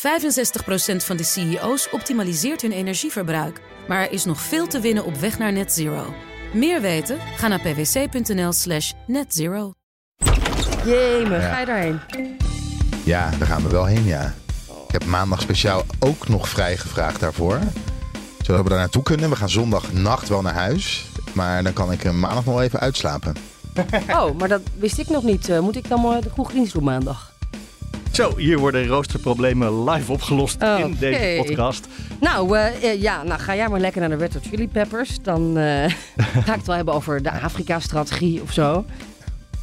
65% van de CEO's optimaliseert hun energieverbruik. Maar er is nog veel te winnen op weg naar net zero. Meer weten? Ga naar pwc.nl slash netzero. Jemig, Ja. ga je daarheen? Ja, daar gaan we wel heen, ja. Ik heb maandag speciaal ook nog vrijgevraagd daarvoor. Zodat we daar naartoe kunnen. We gaan zondagnacht wel naar huis. Maar dan kan ik eh, maandag nog wel even uitslapen. Oh, maar dat wist ik nog niet. Eh, moet ik dan maar de kroeg dienst doen maandag? Zo, hier worden roosterproblemen live opgelost in deze podcast. Nou, eh, eh, ja, nou ga jij maar lekker naar de Red Hot Chili Peppers. Dan eh, ga ik het wel hebben over de Afrika-strategie of zo.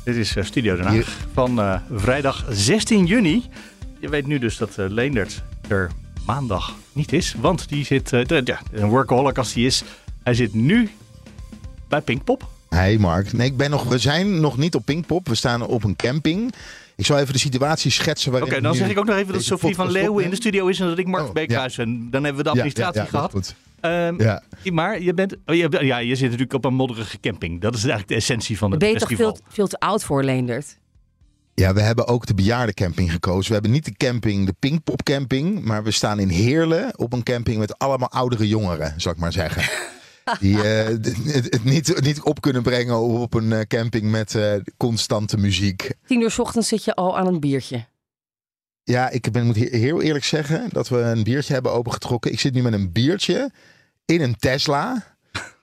Dit is Studio Den Haag van eh, vrijdag 16 juni. Je weet nu dus dat eh, Leendert er maandag niet is, want die zit, eh, ja, een workaholic als hij is. Hij zit nu bij Pinkpop. Hey Mark. Nee, ik ben nog, we zijn nog niet op Pinkpop. We staan op een camping. Ik zal even de situatie schetsen Oké, dan zeg ik ook nog even dat Sophie van Leeuwen in de studio is en dat ik Mark Oh, Beekhuis ben. Dan hebben we de administratie ja, ja, gehad. Goed. Ehm, Ja. Maar je bent, oh, je, ja, je zit natuurlijk op een modderige camping. Dat is eigenlijk de essentie van het Ben je toch festival. veel, veel te oud voor, Leendert? ja, we hebben ook de bejaardencamping gekozen. We hebben niet de camping, de Pinkpop camping. Maar we staan in Heerlen op een camping met allemaal oudere jongeren, zal ik maar zeggen. Die eh, het, niet, niet op kunnen brengen op een eh, camping met eh, constante muziek. Tien uur 's ochtends zit je al aan een biertje. Ja, ik ben, moet he- heel eerlijk zeggen dat we een biertje hebben opengetrokken. Ik zit nu met een biertje in een Tesla.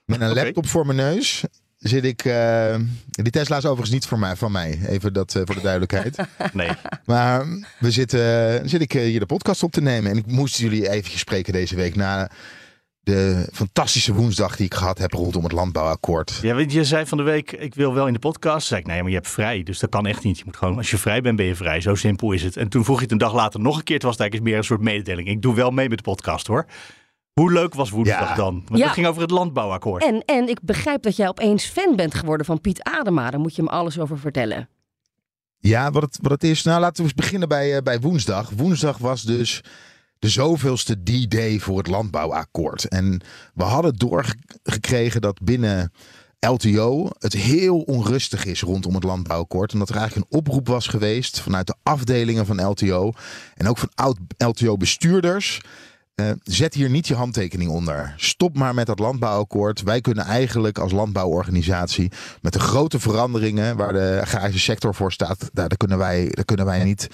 Met een laptop voor mijn neus. Zit ik. eh, die Tesla is overigens niet voor mij, van mij. Even dat eh, voor de duidelijkheid. Nee. maar we zitten, zit ik eh, hier de podcast op te nemen. En ik moest jullie eventjes spreken deze week. Na de fantastische woensdag die ik gehad heb rondom het landbouwakkoord. Ja, weet je, je zei van de week, ik wil wel in de podcast. Zei ik, nee, maar je hebt vrij, dus dat kan echt niet. Je moet gewoon, als je vrij bent, ben je vrij. Zo simpel is het. En toen vroeg je het een dag later nog een keer. Het was eigenlijk meer een soort mededeling. Ik doe wel mee met de podcast, hoor. Hoe leuk was woensdag Ja. dan? Want Ja. het ging over het landbouwakkoord. En, en ik begrijp dat jij opeens fan bent geworden van Piet Adema. Daar moet je hem alles over vertellen. Ja, wat het, wat het is. Nou, laten we eens beginnen bij, eh, bij woensdag. Woensdag was dus de zoveelste D-Day voor het landbouwakkoord. En we hadden doorgekregen dat binnen LTO het heel onrustig is rondom het landbouwakkoord. En dat er eigenlijk een oproep was geweest vanuit de afdelingen van LTO. En ook van oud-LTO-bestuurders. Eh, zet hier niet je handtekening onder. Stop maar met dat landbouwakkoord. Wij kunnen eigenlijk als landbouworganisatie met de grote veranderingen waar de agrarische sector voor staat, daar, daar, kunnen, wij, daar kunnen wij niet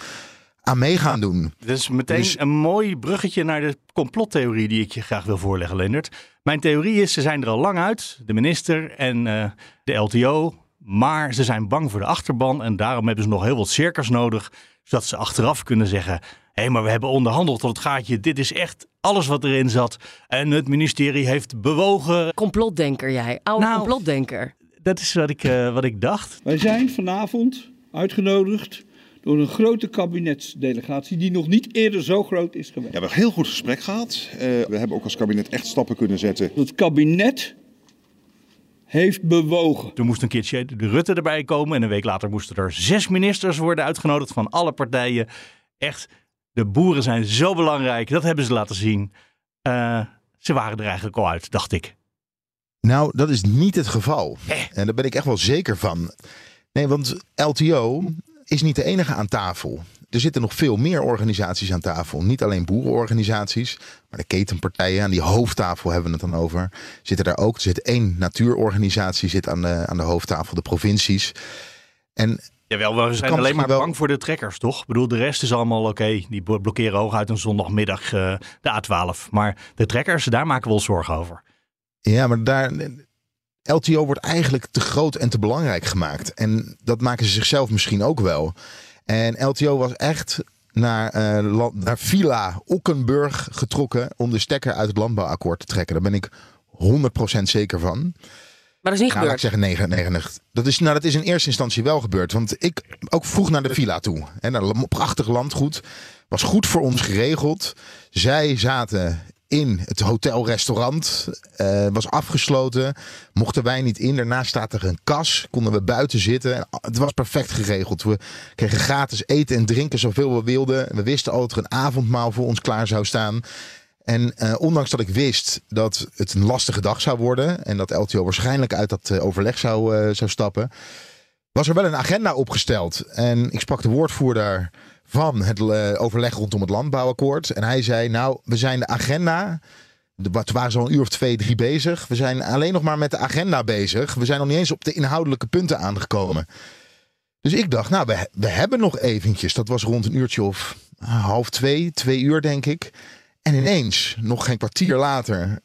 aan mee gaan doen. Dit is meteen Dus- een mooi bruggetje naar de complottheorie die ik je graag wil voorleggen, Leendert. Mijn theorie is, ze zijn er al lang uit, de minister en eh, de LTO. Maar ze zijn bang voor de achterban en daarom hebben ze nog heel wat cirkers nodig. Zodat ze achteraf kunnen zeggen, hé, maar we hebben onderhandeld tot het gaatje. Dit is echt alles wat erin zat. En het ministerie heeft bewogen. Complotdenker jij, oude Nou. complotdenker. Dat is wat ik, eh, wat ik dacht. Wij zijn vanavond uitgenodigd door een grote kabinetsdelegatie die nog niet eerder zo groot is geweest. Ja, we hebben een heel goed gesprek gehad. Eh, we hebben ook als kabinet echt stappen kunnen zetten. Het kabinet heeft bewogen. Toen moest een keertje de Rutte erbij komen. En een week later moesten er zes ministers worden uitgenodigd van alle partijen. Echt, de boeren zijn zo belangrijk. Dat hebben ze laten zien. Eh, ze waren er eigenlijk al uit, dacht ik. Nou, dat is niet het geval. Eh. En daar ben ik echt wel zeker van. Nee, want LTO is niet de enige aan tafel. Er zitten nog veel meer organisaties aan tafel. Niet alleen boerenorganisaties, maar de ketenpartijen. Aan die hoofdtafel hebben we het dan over. Zitten daar ook. Er zit één natuurorganisatie zit aan de, aan de hoofdtafel, de provincies. En Jawel, we zijn alleen maar wel- bang voor de trekkers, toch? Ik bedoel, de rest is allemaal oké. Die blo- blokkeren hooguit een zondagmiddag eh, de A12. Maar de trekkers, daar maken we ons zorgen over. Ja, maar daar. LTO wordt eigenlijk te groot en te belangrijk gemaakt. En dat maken ze zichzelf misschien ook wel. En LTO was echt naar, eh, land- naar Villa Ockenburg getrokken om de stekker uit het landbouwakkoord te trekken. Daar ben ik 100% zeker van. Maar dat is niet Nou, laat ik gebeurd. zeggen 99. Dat is, nou, dat is in eerste instantie wel gebeurd. Want ik ook vroeg naar de villa toe. En naar een prachtig landgoed. Was goed voor ons geregeld. Zij zaten in het hotelrestaurant. eh was afgesloten. Mochten wij niet in. Daarnaast staat er een kas. Konden we buiten zitten. En Het was perfect geregeld. We kregen gratis eten en drinken zoveel we wilden. We wisten al dat er een avondmaal voor ons klaar zou staan. En eh, ondanks dat ik wist dat het een lastige dag zou worden en dat LTO waarschijnlijk uit dat eh, overleg zou, zou stappen, was er wel een agenda opgesteld. En ik sprak de woordvoerder van het eh, overleg rondom het landbouwakkoord. En hij zei, nou, we zijn de agenda... Wat waren zo'n uur of twee, drie bezig. We zijn alleen nog maar met de agenda bezig. We zijn nog niet eens op de inhoudelijke punten aangekomen. Dus ik dacht, nou, we, we hebben nog eventjes. Dat was rond een uurtje of ah, half twee, twee uur denk ik. En ineens, nog geen kwartier later,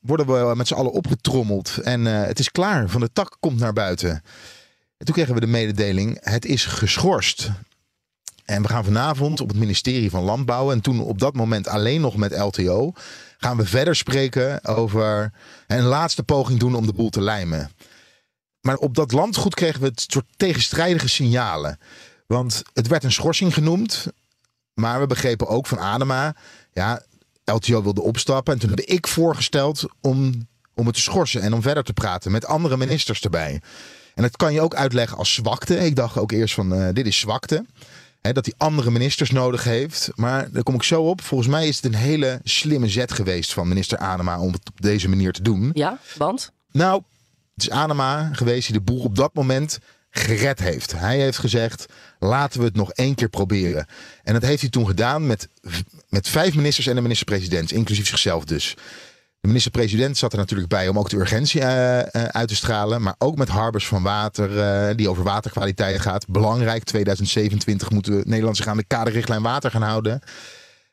worden we met z'n allen opgetrommeld. En eh, het is klaar, van de tak komt naar buiten. En toen kregen we de mededeling, het is geschorst. En we gaan vanavond op het ministerie van Landbouw... en toen op dat moment alleen nog met LTO... gaan we verder spreken over een laatste poging doen om de boel te lijmen. Maar op dat landgoed kregen we het soort tegenstrijdige signalen. Want het werd een schorsing genoemd. Maar we begrepen ook van Adema... ja, LTO wilde opstappen. En toen heb ik voorgesteld om, om het te schorsen en om verder te praten met andere ministers erbij. En dat kan je ook uitleggen als zwakte. Ik dacht ook eerst van eh, dit is zwakte. Hè, dat hij andere ministers nodig heeft. Maar daar kom ik zo op. Volgens mij is het een hele slimme zet geweest van minister Adema om het op deze manier te doen. Ja, want? Nou, het is Adema geweest die de boel op dat moment gered heeft. Hij heeft gezegd, laten we het nog één keer proberen. En dat heeft hij toen gedaan met, met vijf ministers en de minister-president, inclusief zichzelf dus. De minister-president zat er natuurlijk bij om ook de urgentie eh, eh, uit te stralen. Maar ook met Harbers van Water, eh, die over waterkwaliteit gaat. Belangrijk, 2027 moeten we Nederland zich de kaderrichtlijn water gaan houden.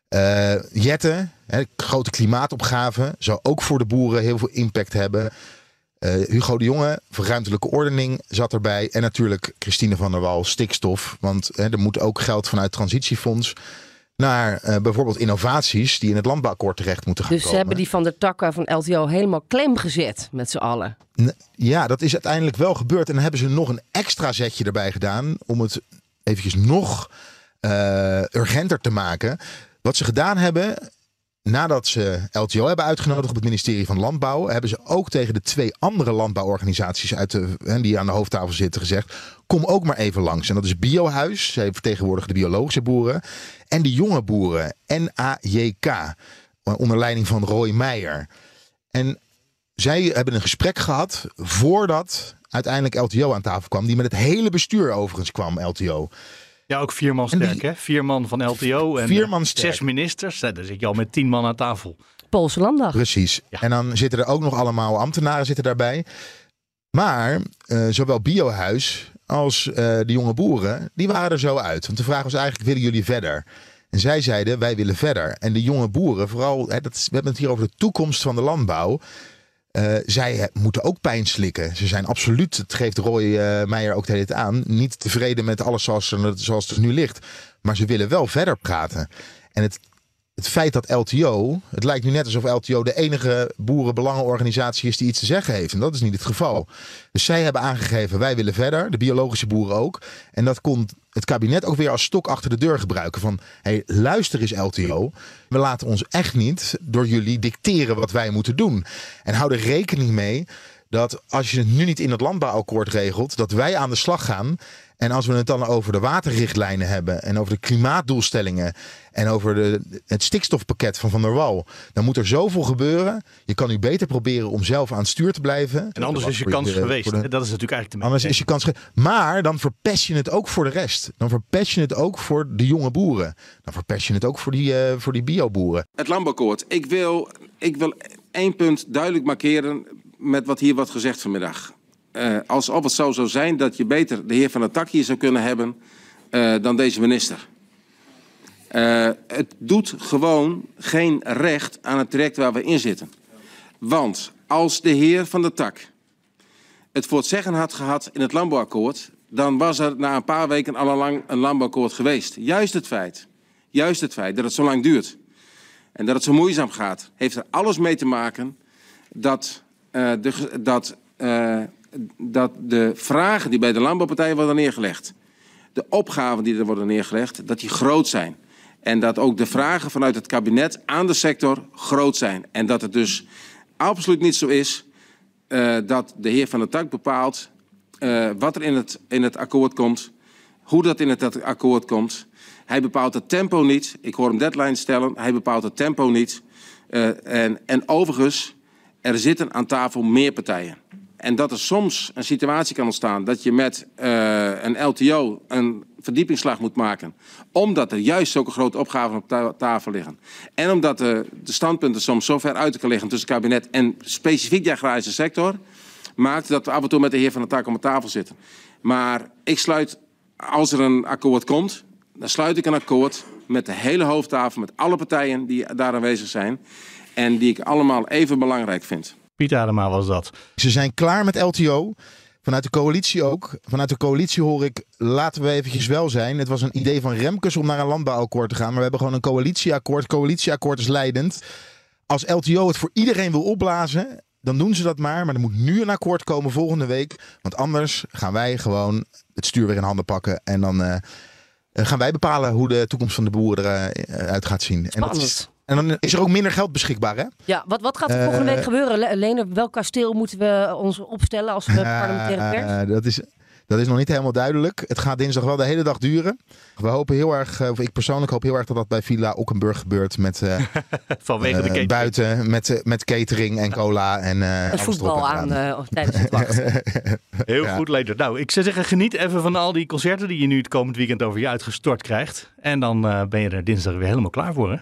Eh Jette, hè, grote klimaatopgave, zou ook voor de boeren heel veel impact hebben. Hugo de Jonge, voor ruimtelijke ordening, zat erbij. En natuurlijk Christine van der Wal, stikstof. Want hè, er moet ook geld vanuit transitiefonds naar eh, bijvoorbeeld innovaties die in het landbouwakkoord terecht moeten gaan Dus ze komen. hebben die van der takken van LTO helemaal klem gezet met z'n allen. Ja, dat is uiteindelijk wel gebeurd. En dan hebben ze nog een extra zetje erbij gedaan om het eventjes nog eh, urgenter te maken. Wat ze gedaan hebben, nadat ze LTO hebben uitgenodigd op het ministerie van Landbouw, hebben ze ook tegen de twee andere landbouworganisaties uit de, hè, die aan de hoofdtafel zitten gezegd: kom ook maar even langs. En dat is Biohuis, zij vertegenwoordigen de biologische boeren, en de jonge boeren, NAJK, onder leiding van Roy Meijer. En zij hebben een gesprek gehad voordat uiteindelijk LTO aan tafel kwam. Die met het hele bestuur overigens kwam, LTO. Ja, ook vier man En die- sterk, hè? Vier man van LTO en Vier eh, man sterk. zes ministers. Ja, dan zit je al met tien man aan tafel. Poolse landdag. Precies. Ja. En dan zitten er ook nog allemaal ambtenaren zitten daarbij. Maar eh, zowel Biohuis als eh, de jonge boeren, die waren er zo uit. Want de vraag was eigenlijk, willen jullie verder? En zij zeiden, wij willen verder. En de jonge boeren, vooral, hè, dat, we hebben het hier over de toekomst van de landbouw. Eh, zij moeten ook pijn slikken. Ze zijn absoluut, het geeft Roy eh, Meijer ook de hele tijd aan, niet tevreden met alles zoals, zoals het nu ligt. Maar ze willen wel verder praten. En het, het feit dat LTO, het lijkt nu net alsof LTO de enige boerenbelangenorganisatie is die iets te zeggen heeft. En dat is niet het geval. Dus zij hebben aangegeven, wij willen verder, de biologische boeren ook. En dat kon het kabinet ook weer als stok achter de deur gebruiken. Van, hey, luister eens LTO, we laten ons echt niet door jullie dicteren wat wij moeten doen. En hou er rekening mee dat als je het nu niet in het landbouwakkoord regelt, dat wij aan de slag gaan. En als we het dan over de waterrichtlijnen hebben en over de klimaatdoelstellingen en over de, het stikstofpakket van Van der Wal, dan moet er zoveel gebeuren. Je kan nu beter proberen om zelf aan het stuur te blijven. En anders is je de- kans geweest. de-? Dat is natuurlijk eigenlijk de Anders is je kans. ge- Maar dan verpest je het ook voor de rest. Dan verpest je het ook voor de jonge boeren. Dan verpest je het ook voor die, eh, voor die bioboeren. Het landbouwakkoord. Ik wil, ik wil één punt duidelijk markeren met wat hier wordt gezegd vanmiddag. Eh, alsof het zo zou zijn dat je beter de heer Van der Tak hier zou kunnen hebben eh, dan deze minister. Eh, het doet gewoon geen recht aan het traject waar we in zitten. Want als de heer Van der Tak het voor het zeggen had gehad in het landbouwakkoord... dan was er na een paar weken al lang een landbouwakkoord geweest. Juist het feit, juist het feit dat het zo lang duurt... en dat het zo moeizaam gaat... heeft er alles mee te maken dat, de, dat, dat de vragen die bij de landbouwpartijen worden neergelegd... de opgaven die er worden neergelegd, dat die groot zijn. En dat ook de vragen vanuit het kabinet aan de sector groot zijn. En dat het dus absoluut niet zo is eh, dat de heer Van der Tak bepaalt eh, wat er in het, in het akkoord komt, hoe dat in het akkoord komt. Hij bepaalt het tempo niet. Ik hoor hem deadline stellen. Hij bepaalt het tempo niet. Eh, en, en overigens, er zitten aan tafel meer partijen. En dat er soms een situatie kan ontstaan dat je met uh, een LTO een verdiepingsslag moet maken. Omdat er juist zulke grote opgaven op ta tafel liggen. En omdat de, standpunten soms zo ver uit kunnen liggen tussen kabinet en specifiek de agrarische sector. Maakt dat we af en toe met de heer Van der Tak om tafel zitten. Maar ik sluit, als er een akkoord komt, dan sluit ik een akkoord met de hele hoofdtafel, met alle partijen die daar aanwezig zijn. En die ik allemaal even belangrijk vind. Piet Adema was dat. Ze zijn klaar met LTO. Vanuit de coalitie ook. Vanuit de coalitie hoor ik, laten we eventjes wel zijn. Het was een idee van Remkes om naar een landbouwakkoord te gaan. Maar we hebben gewoon een coalitieakkoord. Coalitieakkoord is leidend. Als LTO het voor iedereen wil opblazen, dan doen ze dat maar. Maar er moet nu een akkoord komen volgende week. Want anders gaan wij gewoon het stuur weer in handen pakken. En dan uh, gaan wij bepalen hoe de toekomst van de boeren eruit gaat zien. En dat is, en dan is er ook minder geld beschikbaar, hè? Ja, wat, wat gaat er volgende week gebeuren? Lene, welk kasteel moeten we ons opstellen als parlementaire pers? dat is... Dat is nog niet helemaal duidelijk. Het gaat dinsdag wel de hele dag duren. We hopen heel erg, of ik persoonlijk hoop heel erg dat dat bij Villa Ockenburg gebeurt. Met, uh, Vanwege uh, de catering. Buiten, met, met catering en cola en uh, Een voetbal aan tijdens het wachten. heel goed, Leender. Nou, ik zou zeggen, geniet even van al die concerten die je nu het komend weekend over je uitgestort krijgt. En dan ben je er dinsdag weer helemaal klaar voor, hè?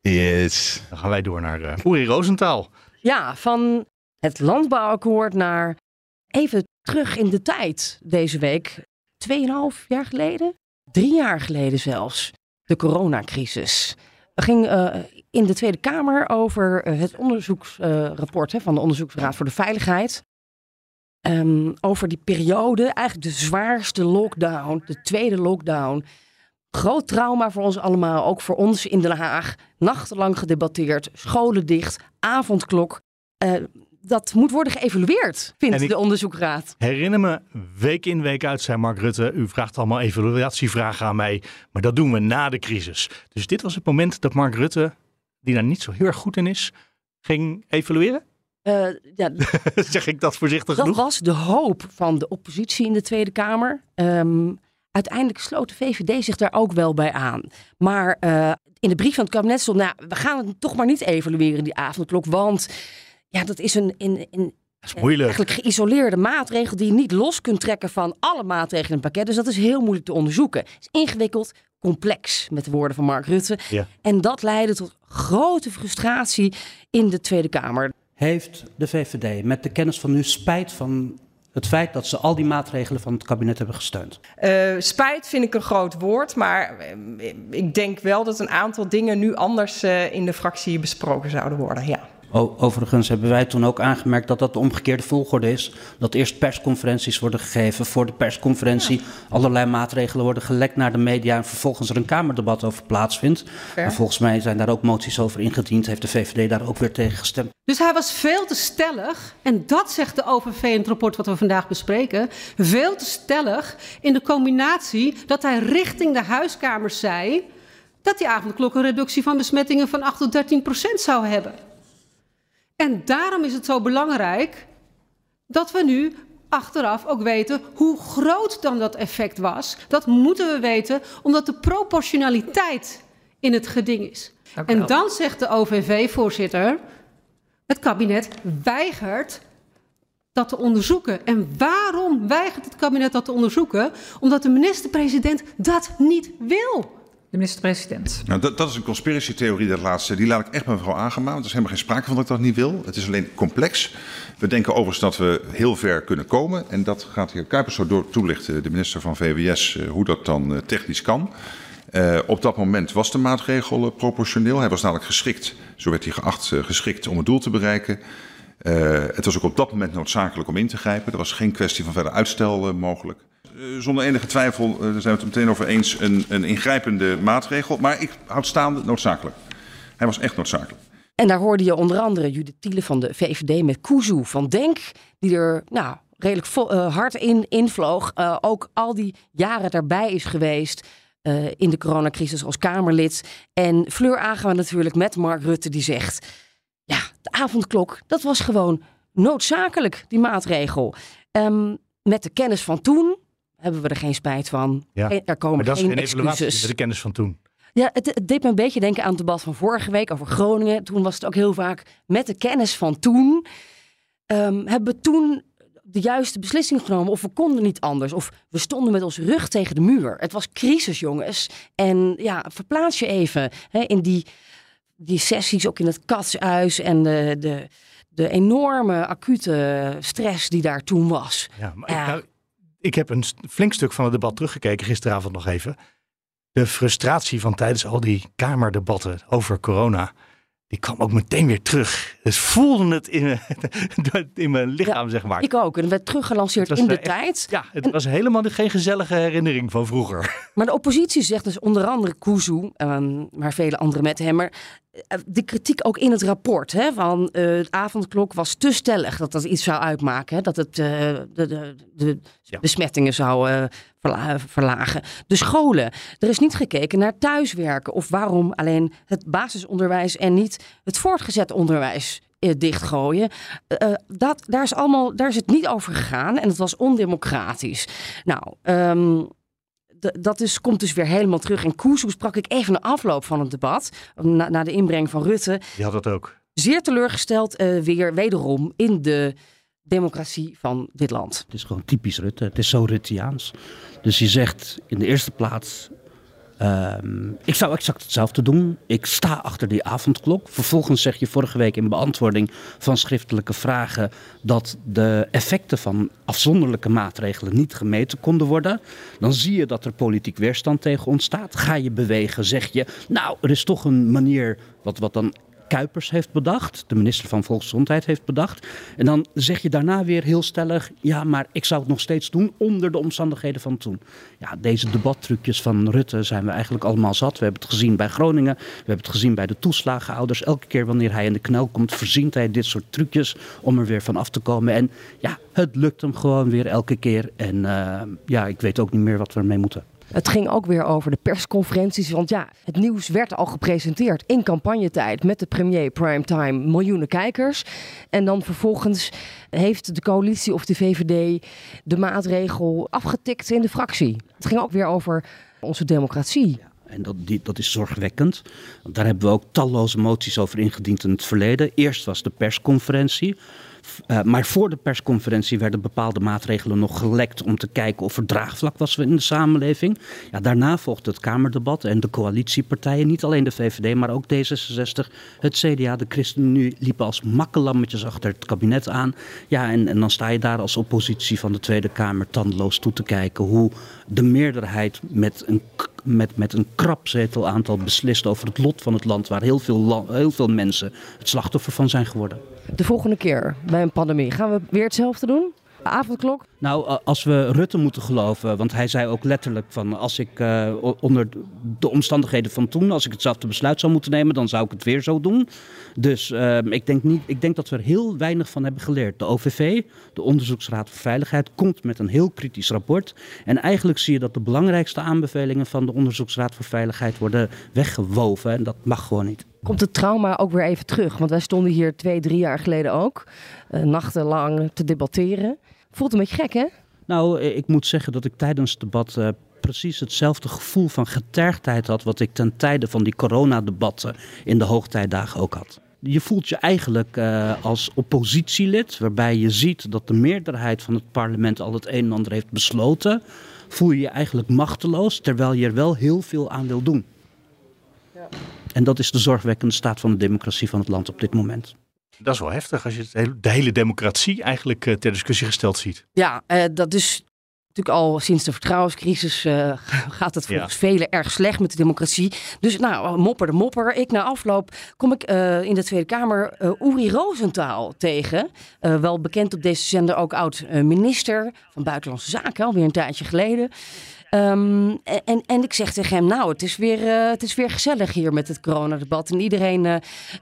Yes. Dan gaan wij door naar uh, Uri Roosentaal. Ja, van het landbouwakkoord naar even terug in de tijd deze week. Tweeënhalf jaar geleden? Drie jaar geleden zelfs. De coronacrisis. Er ging uh, in de Tweede Kamer over uh, het onderzoeksrapport van de Onderzoeksraad voor de Veiligheid. Um, over die periode, eigenlijk de zwaarste lockdown, de tweede lockdown Groot trauma voor ons allemaal, ook voor ons in Den Haag. Nachtenlang gedebatteerd, scholen dicht, avondklok. Uh, dat moet worden geëvalueerd, vindt de onderzoekraad. Herinner me, week in week uit zei Mark Rutte, u vraagt allemaal evaluatievragen aan mij, maar dat doen we na de crisis. Dus dit was het moment dat Mark Rutte, die daar niet zo heel erg goed in is, ging evalueren? Uh, ja, zeg ik dat voorzichtig dat genoeg? Dat was de hoop van de oppositie in de Tweede Kamer. Um, Uiteindelijk sloot de VVD zich daar ook wel bij aan. Maar uh, in de brief van het kabinet stond, nou, we gaan het toch maar niet evalueren, die avondklok. Want ja, dat is een, in, in, dat is moeilijk. eigenlijk geïsoleerde maatregel die je niet los kunt trekken van alle maatregelen in het pakket. Dus dat is heel moeilijk te onderzoeken. Het is ingewikkeld, complex, met de woorden van Mark Rutte. Ja. En dat leidde tot grote frustratie in de Tweede Kamer. Heeft de VVD met de kennis van nu spijt van het feit dat ze al die maatregelen van het kabinet hebben gesteund? Uh, spijt vind ik een groot woord, maar ik denk wel dat een aantal dingen nu anders uh, in de fractie besproken zouden worden. Ja. Overigens hebben wij toen ook aangemerkt dat dat de omgekeerde volgorde is. Dat eerst persconferenties worden gegeven. Voor de persconferentie ja. allerlei maatregelen worden gelekt naar de media. En vervolgens er een Kamerdebat over plaatsvindt. En volgens mij zijn daar ook moties over ingediend. Heeft de VVD daar ook weer tegen gestemd. Dus hij was veel te stellig. En dat zegt de OVV in het rapport wat we vandaag bespreken. Veel te stellig in de combinatie dat hij richting de huiskamers zei. dat die avondklok een reductie van besmettingen van 8 tot 13 procent zou hebben. En daarom is het zo belangrijk dat we nu achteraf ook weten hoe groot dan dat effect was. Dat moeten we weten, omdat de proportionaliteit in het geding is. En dan zegt de OVV-voorzitter: het kabinet weigert dat te onderzoeken. En waarom weigert het kabinet dat te onderzoeken? Omdat de minister-president dat niet wil. De minister-president. Nou, dat, dat, is een conspiratietheorie, dat laatste. Die laat ik echt mevrouw aangemaakt. Er is helemaal geen sprake van dat ik dat niet wil. Het is alleen complex. We denken overigens dat we heel ver kunnen komen. En dat gaat de heer Kuipers zo door toelichten, de minister van VWS, hoe dat dan technisch kan. Uh, op dat moment was de maatregel proportioneel. Hij was namelijk geschikt, zo werd hij geacht, geschikt om het doel te bereiken. het was ook op dat moment noodzakelijk om in te grijpen. Er was geen kwestie van verder uitstel mogelijk. Zonder enige twijfel zijn we het meteen over eens een, een ingrijpende maatregel. Maar ik houd staande noodzakelijk. Hij was echt noodzakelijk. En daar hoorde je onder andere Judith Tiele van de VVD met Kuzu van Denk, die er nou, redelijk uh, hard in invloog. Ook al die jaren daarbij is geweest in de coronacrisis als Kamerlid. En Fleur Agema natuurlijk met Mark Rutte die zegt... ja, de avondklok, dat was gewoon noodzakelijk, die maatregel. Um, met de kennis van toen hebben we er geen spijt van. Ja. Er komen maar dat geen is geen evaluatie excuses. met de kennis van toen. Ja, het, het, deed me een beetje denken aan het debat van vorige week over Groningen. Toen was het ook heel vaak met de kennis van toen. Um, hebben we toen de juiste beslissing genomen of we konden niet anders. Of we stonden met ons rug tegen de muur. Het was crisis, jongens. En ja, verplaats je even hè, in die, die sessies, ook in het katshuis en de, de, de enorme acute stress die daar toen was. Ja, maar ik, nou, ik heb een flink stuk van het debat teruggekeken gisteravond nog even. De frustratie van tijdens al die kamerdebatten over corona die kwam ook meteen weer terug. Dus voelde het in mijn, in mijn lichaam, zeg maar. Ik ook. En het werd teruggelanceerd in de tijd. Ja, het was helemaal geen gezellige herinnering van vroeger. Maar de oppositie zegt dus onder andere Kuzu, um, maar vele andere met hem. Maar eh, de kritiek ook in het rapport hè, van uh, het avondklok was te stellig dat dat iets zou uitmaken. Hè, dat het uh, de, de, de besmettingen zou uh, verla verlagen. De scholen. Er is niet gekeken naar thuiswerken of waarom alleen het basisonderwijs en niet het voortgezet onderwijs dichtgooien. Uh, dat, daar, is allemaal, daar is het niet over gegaan en het was ondemocratisch. Nou, um, dat is, komt dus weer helemaal terug. En Koes sprak ik even na afloop van het debat, na, na, de inbreng van Rutte. Die had dat ook. Zeer teleurgesteld uh, weer wederom in de democratie van dit land. Het is gewoon typisch Rutte. Het is zo Rutteaans. Dus je zegt in de eerste plaats Um, ik zou exact hetzelfde doen. Ik sta achter die avondklok. Vervolgens zeg je vorige week in beantwoording van schriftelijke vragen dat de effecten van afzonderlijke maatregelen niet gemeten konden worden. Dan zie je dat er politiek weerstand tegen ontstaat. Ga je bewegen, zeg je, nou, er is toch een manier, wat, wat dan Kuipers heeft bedacht, de minister van Volksgezondheid heeft bedacht. En dan zeg je daarna weer heel stellig, ja, maar ik zou het nog steeds doen onder de omstandigheden van toen. Ja, deze debattrucjes van Rutte zijn we eigenlijk allemaal zat. We hebben het gezien bij Groningen, we hebben het gezien bij de toeslagenouders. Elke keer wanneer hij in de knel komt, verzint hij dit soort trucjes om er weer van af te komen. En ja, het lukt hem gewoon weer elke keer. En uh, ja, ik weet ook niet meer wat we ermee moeten. Het ging ook weer over de persconferenties. Want ja, het nieuws werd al gepresenteerd in campagnetijd met de premier primetime miljoenen kijkers. En dan vervolgens heeft de coalitie of de VVD de maatregel afgetikt in de fractie. Het ging ook weer over onze democratie. En dat, die, dat is zorgwekkend. Daar hebben we ook talloze moties over ingediend in het verleden. Eerst was de persconferentie. Uh, maar voor de persconferentie werden bepaalde maatregelen nog gelekt om te kijken of er draagvlak was in de samenleving. Ja, daarna volgde het Kamerdebat en de coalitiepartijen, niet alleen de VVD, maar ook D66, het CDA, de ChristenUnie liepen als makkelammetjes achter het kabinet aan. Ja, en, en dan sta je daar als oppositie van de Tweede Kamer tandeloos toe te kijken hoe de meerderheid met een met, met een krap zetelaantal beslist over het lot van het land waar heel veel, heel veel mensen het slachtoffer van zijn geworden. De volgende keer bij een pandemie gaan we weer hetzelfde doen? avondklok? Nou, als we Rutte moeten geloven, want hij zei ook letterlijk van als ik uh, onder de omstandigheden van toen, als ik hetzelfde besluit zou moeten nemen, dan zou ik het weer zo doen. Dus uh, ik, denk niet, ik denk dat we er heel weinig van hebben geleerd. De OVV, de Onderzoeksraad voor Veiligheid, komt met een heel kritisch rapport. En eigenlijk zie je dat de belangrijkste aanbevelingen van de Onderzoeksraad voor Veiligheid worden weggewoven. En dat mag gewoon niet. Komt het trauma ook weer even terug? Want wij stonden hier twee, drie jaar geleden ook, uh, nachtenlang te debatteren. Voelt een beetje gek, hè? Nou, ik moet zeggen dat ik tijdens het debat uh, precies hetzelfde gevoel van getergdheid had... wat ik ten tijde van die coronadebatten in de hoogtijdagen ook had. Je voelt je eigenlijk als oppositielid, waarbij je ziet dat de meerderheid van het parlement al het een en ander heeft besloten... voel je je eigenlijk machteloos, terwijl je er wel heel veel aan wil doen. En dat is de zorgwekkende staat van de democratie van het land op dit moment. Dat is wel heftig als je de hele democratie eigenlijk uh, ter discussie gesteld ziet. Ja, uh, dat is natuurlijk al sinds de vertrouwenscrisis uh, gaat het volgens ja. velen erg slecht met de democratie. Dus nou, mopper de mopper. Ik na afloop kom ik in de Tweede Kamer Uri Rosenthal tegen. wel bekend op deze zender ook oud-minister van Buitenlandse Zaken, alweer een tijdje geleden. Um, en, en ik zeg tegen hem, nou, het is weer, uh, het is weer gezellig hier met het coronadebat. En iedereen uh,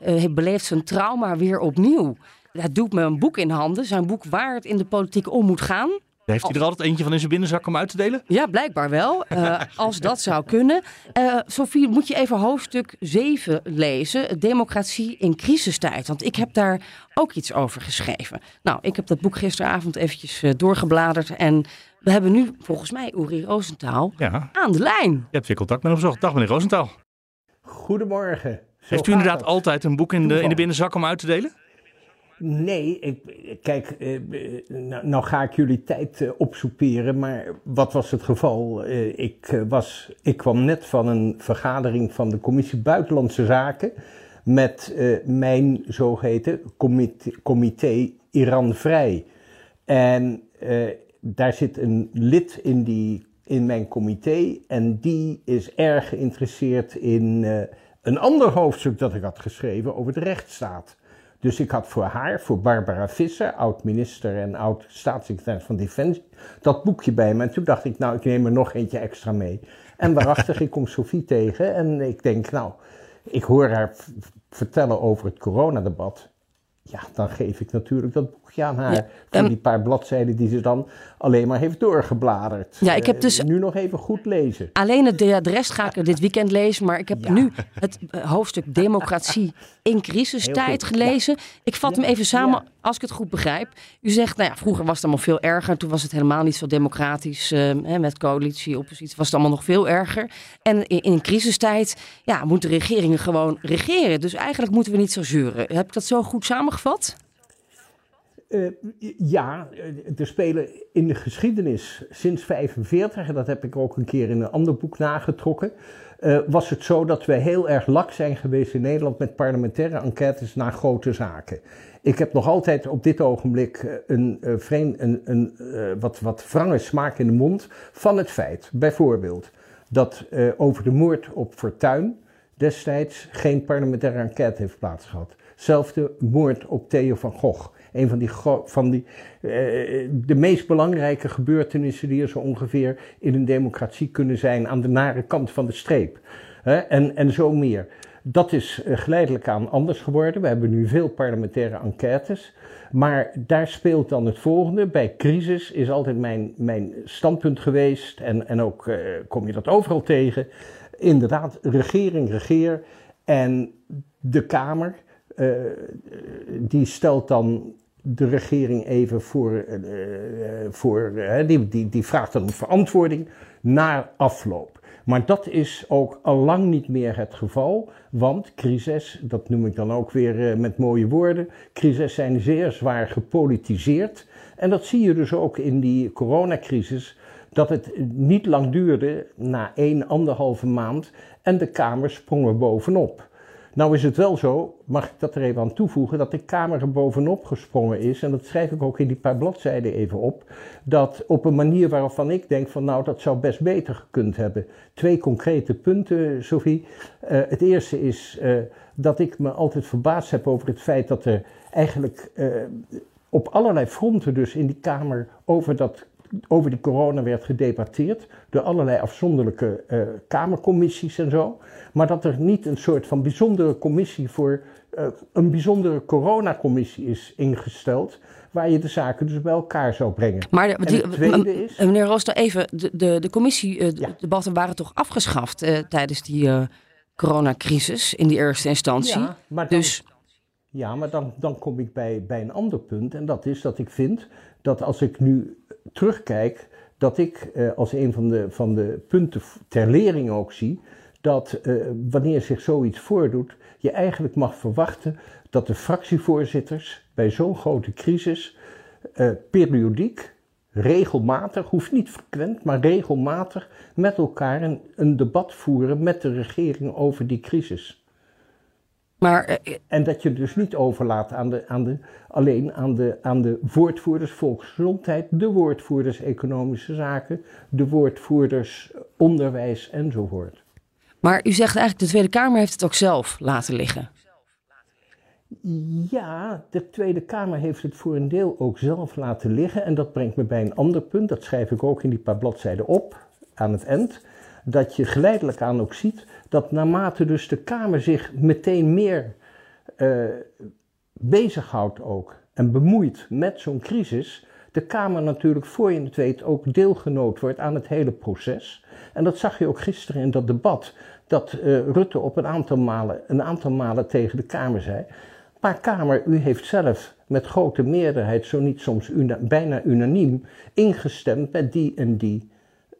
uh, beleeft zijn trauma weer opnieuw. Hij doet me een boek in handen, zijn boek waar het in de politiek om moet gaan. Heeft hij er altijd eentje van in zijn binnenzak om uit te delen? Ja, blijkbaar wel. Uh, als dat zou kunnen. Uh, Sophie, moet je even hoofdstuk 7 lezen. Democratie in crisistijd. Want ik heb daar ook iets over geschreven. Nou, ik heb dat boek gisteravond eventjes uh, doorgebladerd. En we hebben nu volgens mij Uri Roosentaal ja. aan de lijn. Je hebt weer contact met hem gezocht. Dag meneer Roosentaal. Goedemorgen. Zo Heeft u inderdaad het. altijd een boek in de, in de binnenzak om uit te delen? Nee, ik, kijk, eh, nou, nou, ga ik jullie tijd uh, opsoeperen, maar wat was het geval? Uh, ik, was, ik kwam net van een vergadering van de Commissie Buitenlandse Zaken met mijn zogeheten comité, comité Iran Vrij. En daar zit een lid in, die, in mijn comité en die is erg geïnteresseerd in een ander hoofdstuk dat ik had geschreven over de rechtsstaat. Dus ik had voor haar, voor Barbara Visser, oud-minister en oud-staatssecretaris van Defensie, dat boekje bij me. En toen dacht ik, nou, ik neem er nog eentje extra mee. En waarachtig, ik kom Sophie tegen en ik denk, nou, ik hoor haar vertellen over het coronadebat. Ja, dan geef ik natuurlijk dat aan haar. Ja, voor die paar bladzijden die ze dan alleen maar heeft doorgebladerd. Ja, ik heb eh, dus... nu nog even goed lezen. Alleen het, de rest ga ik dit weekend lezen. Maar ik heb nu het eh, hoofdstuk democratie in crisistijd gelezen. Ik vat hem even samen, als ik het goed begrijp. U zegt, nou ja, vroeger was het allemaal veel erger. Toen was het helemaal niet zo democratisch. Uh, hè, met coalitie, oppositie, was het allemaal nog veel erger. En in, in een crisistijd, ja, moeten regeringen gewoon regeren. Dus eigenlijk moeten we niet zo zeuren. Heb ik dat zo goed samengevat? Uh, ja, er spelen in de geschiedenis sinds 45, en dat heb ik ook een keer in een ander boek nagetrokken, uh, was het zo dat we heel erg lak zijn geweest in Nederland met parlementaire enquêtes naar grote zaken. Ik heb nog altijd op dit ogenblik eh, een, vreemd, een, een wat, wat wrange smaak in de mond van het feit, bijvoorbeeld, dat over de moord op Fortuin destijds geen parlementaire enquête heeft plaatsgehad. Zelfde moord op Theo van Gogh een van die, van die uh, de meest belangrijke gebeurtenissen die er zo ongeveer in een democratie kunnen zijn aan de nare kant van de streep. en, en zo meer. Dat is uh, geleidelijk aan anders geworden. We hebben nu veel parlementaire enquêtes. Maar daar speelt dan het volgende. Bij crisis is altijd mijn, mijn standpunt geweest, en, en ook uh, kom je dat overal tegen. Inderdaad, regering, regeer. En de Kamer, uh, die stelt dan de regering even voor, uh, voor die, die, die vraagt dan om verantwoording na afloop. Maar dat is ook al lang niet meer het geval, want crises, dat noem ik dan ook weer met mooie woorden, crises zijn zeer zwaar gepolitiseerd. En dat zie je dus ook in die coronacrisis, dat het niet lang duurde, na één, anderhalve maand, en de Kamer sprong er bovenop. Nou is het wel zo, mag ik dat er even aan toevoegen, dat de Kamer er bovenop gesprongen is, en dat schrijf ik ook in die paar bladzijden even op, dat op een manier waarvan ik denk van nou dat zou best beter gekund hebben. Twee concrete punten, Sophie. Uh, het eerste is uh, dat ik me altijd verbaasd heb over het feit dat er eigenlijk uh, op allerlei fronten dus in die Kamer over dat over die corona werd gedebatteerd door allerlei afzonderlijke uh, kamercommissies en zo. Maar dat er niet een soort van bijzondere commissie voor uh, een bijzondere coronacommissie is ingesteld. Waar je de zaken dus bij elkaar zou brengen. Maar de, die, tweede is. Meneer Rooster, even. De, de, de commissiedebatten ja. waren toch afgeschaft tijdens die coronacrisis in die eerste instantie? Ja, maar dan, dus. Ja, maar dan, dan kom ik bij, bij een ander punt. En dat is dat ik vind dat als ik nu terugkijk, dat ik eh, als een van de, van de punten ter lering ook zie, dat eh, wanneer zich zoiets voordoet, je eigenlijk mag verwachten dat de fractievoorzitters bij zo'n grote crisis eh, periodiek, regelmatig, hoeft niet frequent, maar regelmatig met elkaar een, een debat voeren met de regering over die crisis. Maar, uh, en dat je dus niet overlaat aan de, aan de, alleen aan de, aan de woordvoerders volksgezondheid, de woordvoerders economische zaken, de woordvoerders onderwijs enzovoort. Maar u zegt eigenlijk, de Tweede Kamer heeft het ook zelf laten liggen. Ja, de Tweede Kamer heeft het voor een deel ook zelf laten liggen. En dat brengt me bij een ander punt, dat schrijf ik ook in die paar bladzijden op aan het eind. Dat je geleidelijk aan ook ziet dat naarmate dus de Kamer zich meteen meer uh, bezighoudt ook en bemoeit met zo'n crisis, de Kamer natuurlijk voor je het weet ook deelgenoot wordt aan het hele proces. En dat zag je ook gisteren in dat debat, dat uh, Rutte op een aantal, malen, een aantal malen tegen de Kamer zei. Maar Kamer, u heeft zelf met grote meerderheid, zo niet soms bijna unaniem, ingestemd met die en die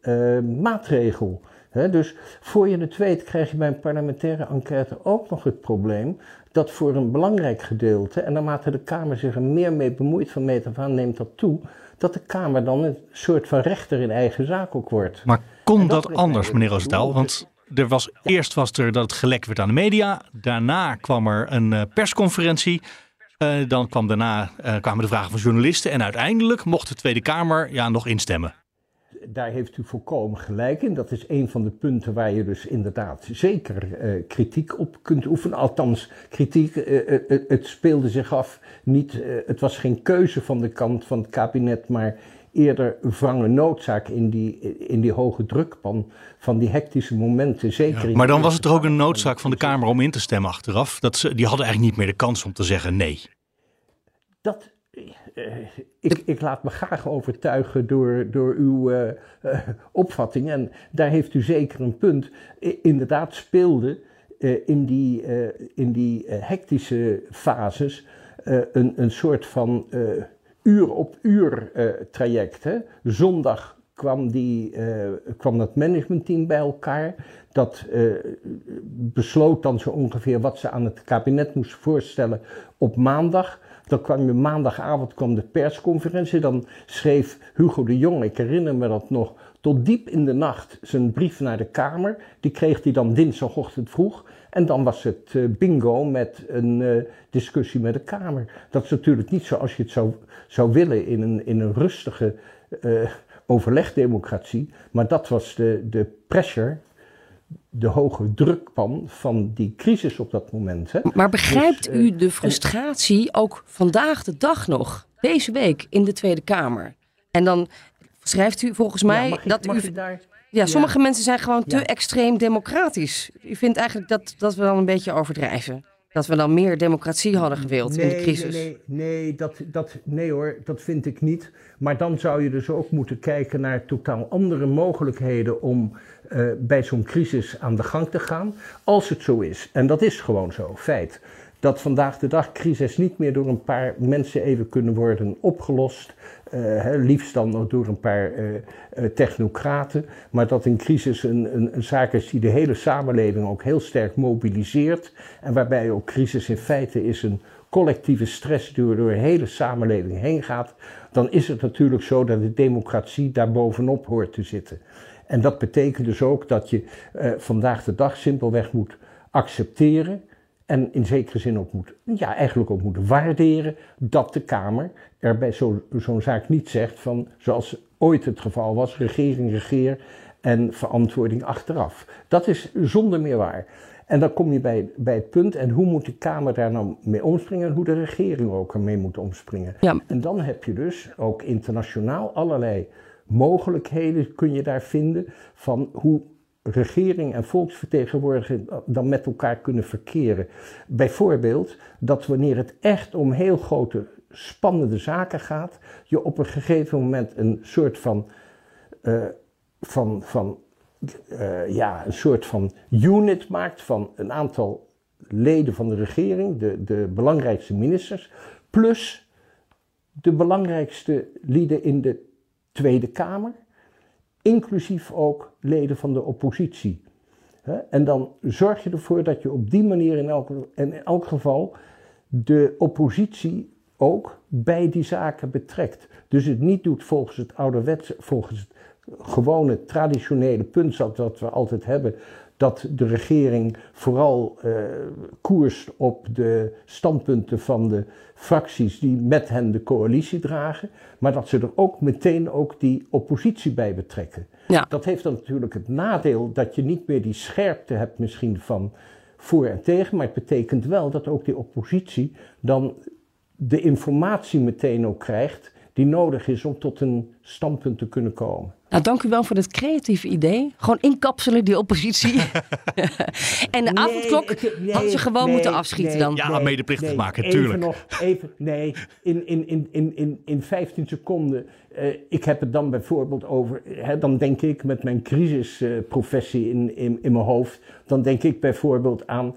uh, maatregel. Dus voor je het weet krijg je bij een parlementaire enquête ook nog het probleem dat voor een belangrijk gedeelte, en naarmate de Kamer zich er meer mee bemoeit van meet af aan, neemt dat toe, dat de Kamer dan een soort van rechter in eigen zaak ook wordt. Maar kon dat, anders, meneer Roosentaal? Want er was, eerst was er dat het gelek werd aan de media. Daarna kwam er een uh, persconferentie. Uh, dan kwam daarna, uh, kwamen de vragen van journalisten. En uiteindelijk mocht de Tweede Kamer ja, nog instemmen. Daar heeft u volkomen gelijk in. Dat is een van de punten waar je dus inderdaad zeker kritiek op kunt oefenen. Althans, kritiek, het speelde zich af niet, het was geen keuze van de kant van het kabinet, maar eerder wrange noodzaak in die, in die hoge drukpan van die hectische momenten. Zeker ja, maar dan was het er ook een noodzaak van de Kamer om in te stemmen achteraf. Dat ze, die hadden eigenlijk niet meer de kans om te zeggen nee. Dat, ik, ik, laat me graag overtuigen door, door uw uh, uh, opvatting. En daar heeft u zeker een punt. Inderdaad speelde in die, in die hectische fases een, een soort van uur op uur traject. Hè. Zondag kwam, die, kwam dat managementteam bij elkaar. Dat besloot dan zo ongeveer wat ze aan het kabinet moesten voorstellen op maandag. Dan kwam de maandagavond kwam de persconferentie. Dan schreef Hugo de Jong, ik herinner me dat nog, tot diep in de nacht zijn brief naar de Kamer. Die kreeg hij dan dinsdagochtend vroeg. En dan was het uh, bingo met een uh, discussie met de Kamer. Dat is natuurlijk niet zoals je het zou, zou willen in een, in een rustige uh, overlegdemocratie. Maar dat was de, de pressure, de hoge drukpan van die crisis op dat moment. Hè? Maar begrijpt dus, u de frustratie en... ook vandaag de dag nog, deze week in de Tweede Kamer? En dan schrijft u volgens mij ja, ik, dat u. Daar... Ja, sommige ja. mensen zijn gewoon te ja. extreem democratisch. U vindt eigenlijk dat, dat we dan een beetje overdrijven? Dat we dan meer democratie hadden gewild nee, in de crisis? Nee, nee, dat, dat, nee hoor, dat vind ik niet. Maar dan zou je dus ook moeten kijken naar totaal andere mogelijkheden om uh, bij zo'n crisis aan de gang te gaan. Als het zo is, en dat is gewoon zo, feit dat vandaag de dag crisis niet meer door een paar mensen even kunnen worden opgelost. Uh, liefst dan door een paar uh, technocraten. Maar dat een crisis een, een, een, zaak is die de hele samenleving ook heel sterk mobiliseert. En waarbij ook crisis in feite is een collectieve stress die door de hele samenleving heen gaat. Dan is het natuurlijk zo dat de democratie daar bovenop hoort te zitten. En dat betekent dus ook dat je vandaag de dag simpelweg moet accepteren en in zekere zin ook moet, ja, eigenlijk ook moet waarderen dat de Kamer er bij zo'n zo zaak niet zegt van, zoals ooit het geval was, regering, regeer en verantwoording achteraf. Dat is zonder meer waar. En dan kom je bij, bij het punt, en hoe moet de Kamer daar nou mee omspringen en hoe de regering ook ermee moet omspringen. Ja. En dan heb je dus ook internationaal allerlei mogelijkheden kun je daar vinden van hoe regering en volksvertegenwoordiging dan met elkaar kunnen verkeren. Bijvoorbeeld dat wanneer het echt om heel grote spannende zaken gaat, je op een gegeven moment een soort van, uh, van, van uh, ja, een soort van unit maakt van een aantal leden van de regering, de, de belangrijkste ministers, plus de belangrijkste lieden in de Tweede Kamer inclusief ook leden van de oppositie. En dan zorg je ervoor dat je op die manier in elk, in elk geval de oppositie ook bij die zaken betrekt. Dus het niet doet volgens het ouderwetse, volgens het gewone traditionele punt dat we altijd hebben, dat de regering vooral uh, koerst op de standpunten van de fracties die met hen de coalitie dragen, maar dat ze er ook meteen ook die oppositie bij betrekken. Ja. Dat heeft dan natuurlijk het nadeel dat je niet meer die scherpte hebt misschien van voor en tegen, maar het betekent wel dat ook die oppositie dan de informatie meteen ook krijgt die nodig is om tot een standpunt te kunnen komen. Nou, dank u wel voor dit creatieve idee. Gewoon inkapselen, die oppositie. en de nee, avondklok ik, nee, hadden ze gewoon nee, moeten afschieten nee, dan. Ja, medeplichtig maken, even tuurlijk. Nog, even, nee, in, in, in, in, in, in 15 seconden. Uh, ik heb het dan bijvoorbeeld over, hè, dan denk ik met mijn crisisprofessie uh, in, in, in mijn hoofd, dan denk ik bijvoorbeeld aan,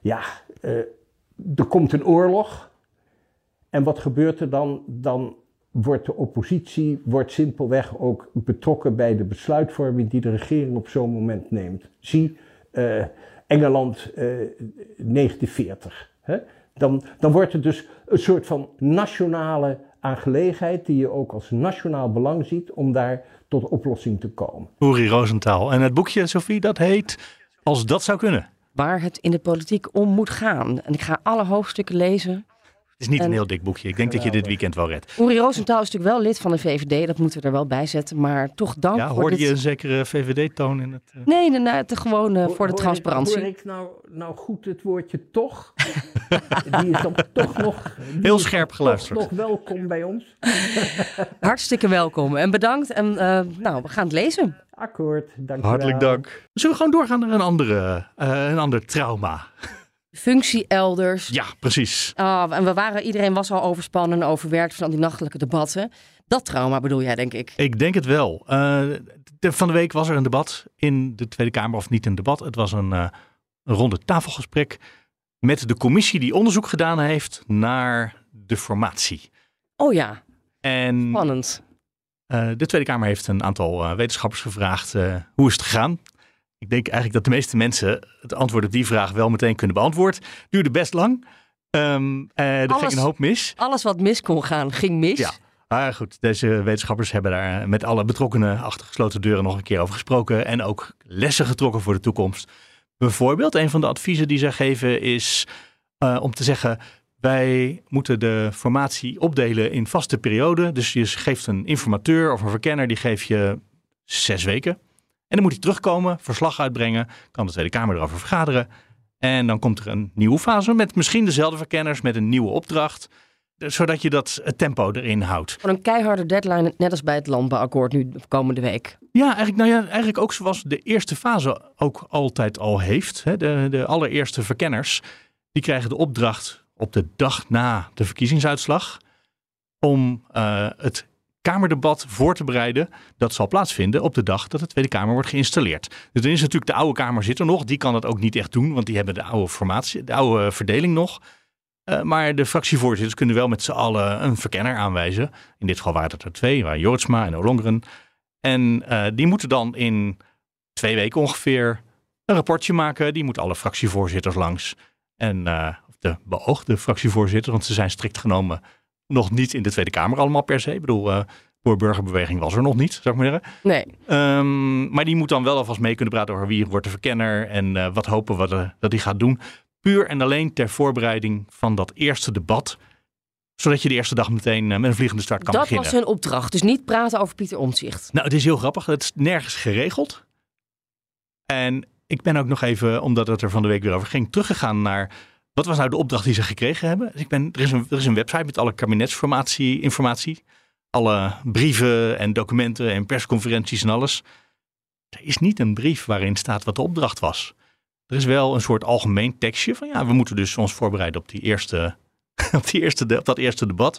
ja, uh, er komt een oorlog. En wat gebeurt er dan? Dan wordt de oppositie wordt simpelweg ook betrokken bij de besluitvorming die de regering op zo'n moment neemt. Zie uh, Engeland uh, 1940. Hè? Dan, dan wordt het dus een soort van nationale aangelegenheid die je ook als nationaal belang ziet om daar tot oplossing te komen. Uri Rosenthal. En het boekje, Sophie, dat heet Als dat zou kunnen. Waar het in de politiek om moet gaan. En ik ga alle hoofdstukken lezen. Het is niet een heel dik boekje. Ik denk dat je dit weekend wel redt. Uri Rosenthal is natuurlijk wel lid van de VVD. Dat moeten we er wel bij zetten. Maar toch dank ja, voor hoorde dit... je een zekere VVD-toon in het... Uh... Nee, nee, nee, te gewoon uh, voor de Hoor transparantie. Ik, hoor ik nou, nou goed het woordje toch? die is dan toch nog... Heel scherp toch geluisterd. nog welkom bij ons. Hartstikke welkom en bedankt. En uh, nou, we gaan het lezen. Akkoord, dankjewel. Hartelijk dank. Zullen we gewoon doorgaan naar een, andere, uh, een ander trauma? Functie elders. Ja, precies. Ah, en we waren, iedereen was al overspannen en overwerkt van al die nachtelijke debatten. Dat trauma bedoel jij, denk ik? Ik denk het wel. Uh, de, van de week was er een debat in de Tweede Kamer, of niet een debat. Het was een, uh, een ronde tafelgesprek met de commissie die onderzoek gedaan heeft naar de formatie. Oh ja, en, spannend. Uh, de Tweede Kamer heeft een aantal wetenschappers gevraagd hoe is het gegaan. Ik denk eigenlijk dat de meeste mensen het antwoord op die vraag wel meteen kunnen beantwoorden. Duurde best lang. Um, er alles, ging een hoop mis. Alles wat mis kon gaan, ging mis. Ja. Maar goed, deze wetenschappers hebben daar met alle betrokkenen achter gesloten deuren nog een keer over gesproken. En ook lessen getrokken voor de toekomst. Bijvoorbeeld, een van de adviezen die zij geven is uh, om te zeggen. Wij moeten de formatie opdelen in vaste perioden. Dus je geeft een informateur of een verkenner, die geef je zes weken. En dan moet hij terugkomen, verslag uitbrengen, kan de Tweede Kamer erover vergaderen. En dan komt er een nieuwe fase met misschien dezelfde verkenners, met een nieuwe opdracht. Zodat je dat tempo erin houdt. Van een keiharde deadline, net als bij het landbouwakkoord nu komende week. Ja, eigenlijk, nou ja, eigenlijk ook zoals de eerste fase ook altijd al heeft. De, de allereerste verkenners, die krijgen de opdracht op de dag na de verkiezingsuitslag om uh, het Kamerdebat voor te bereiden. Dat zal plaatsvinden op de dag dat de Tweede Kamer wordt geïnstalleerd. Dus is natuurlijk de oude Kamer zit er nog. Die kan dat ook niet echt doen, want die hebben de oude formatie, de oude verdeling nog. Uh, maar de fractievoorzitters kunnen wel met z'n allen een verkenner aanwijzen. In dit geval waren het er twee, waren Jortsma en Olongren. En uh, die moeten dan in twee weken ongeveer een rapportje maken. Die moeten alle fractievoorzitters langs. En uh, de beoogde fractievoorzitter, want ze zijn strikt genomen nog niet in de Tweede Kamer allemaal per se. Ik bedoel, uh, voor burgerbeweging was er nog niet, zou ik maar zeggen. Nee. Um, maar die moet dan wel alvast mee kunnen praten over wie wordt de verkenner en uh, wat hopen we dat hij gaat doen. Puur en alleen ter voorbereiding van dat eerste debat. Zodat je de eerste dag meteen uh, met een vliegende start kan dat beginnen. Dat was hun opdracht. Dus niet praten over Pieter Omtzigt. Nou, het is heel grappig. Het is nergens geregeld. En ik ben ook nog even, omdat het er van de week weer over ging, teruggegaan naar wat was nou de opdracht die ze gekregen hebben? Dus ik ben, er, is een, er is een website met alle kabinetsformatie, informatie. Alle brieven en documenten en persconferenties en alles. Er is niet een brief waarin staat wat de opdracht was. Er is wel een soort algemeen tekstje van ja, we moeten dus ons voorbereiden op, die eerste, op, die eerste, op dat eerste debat.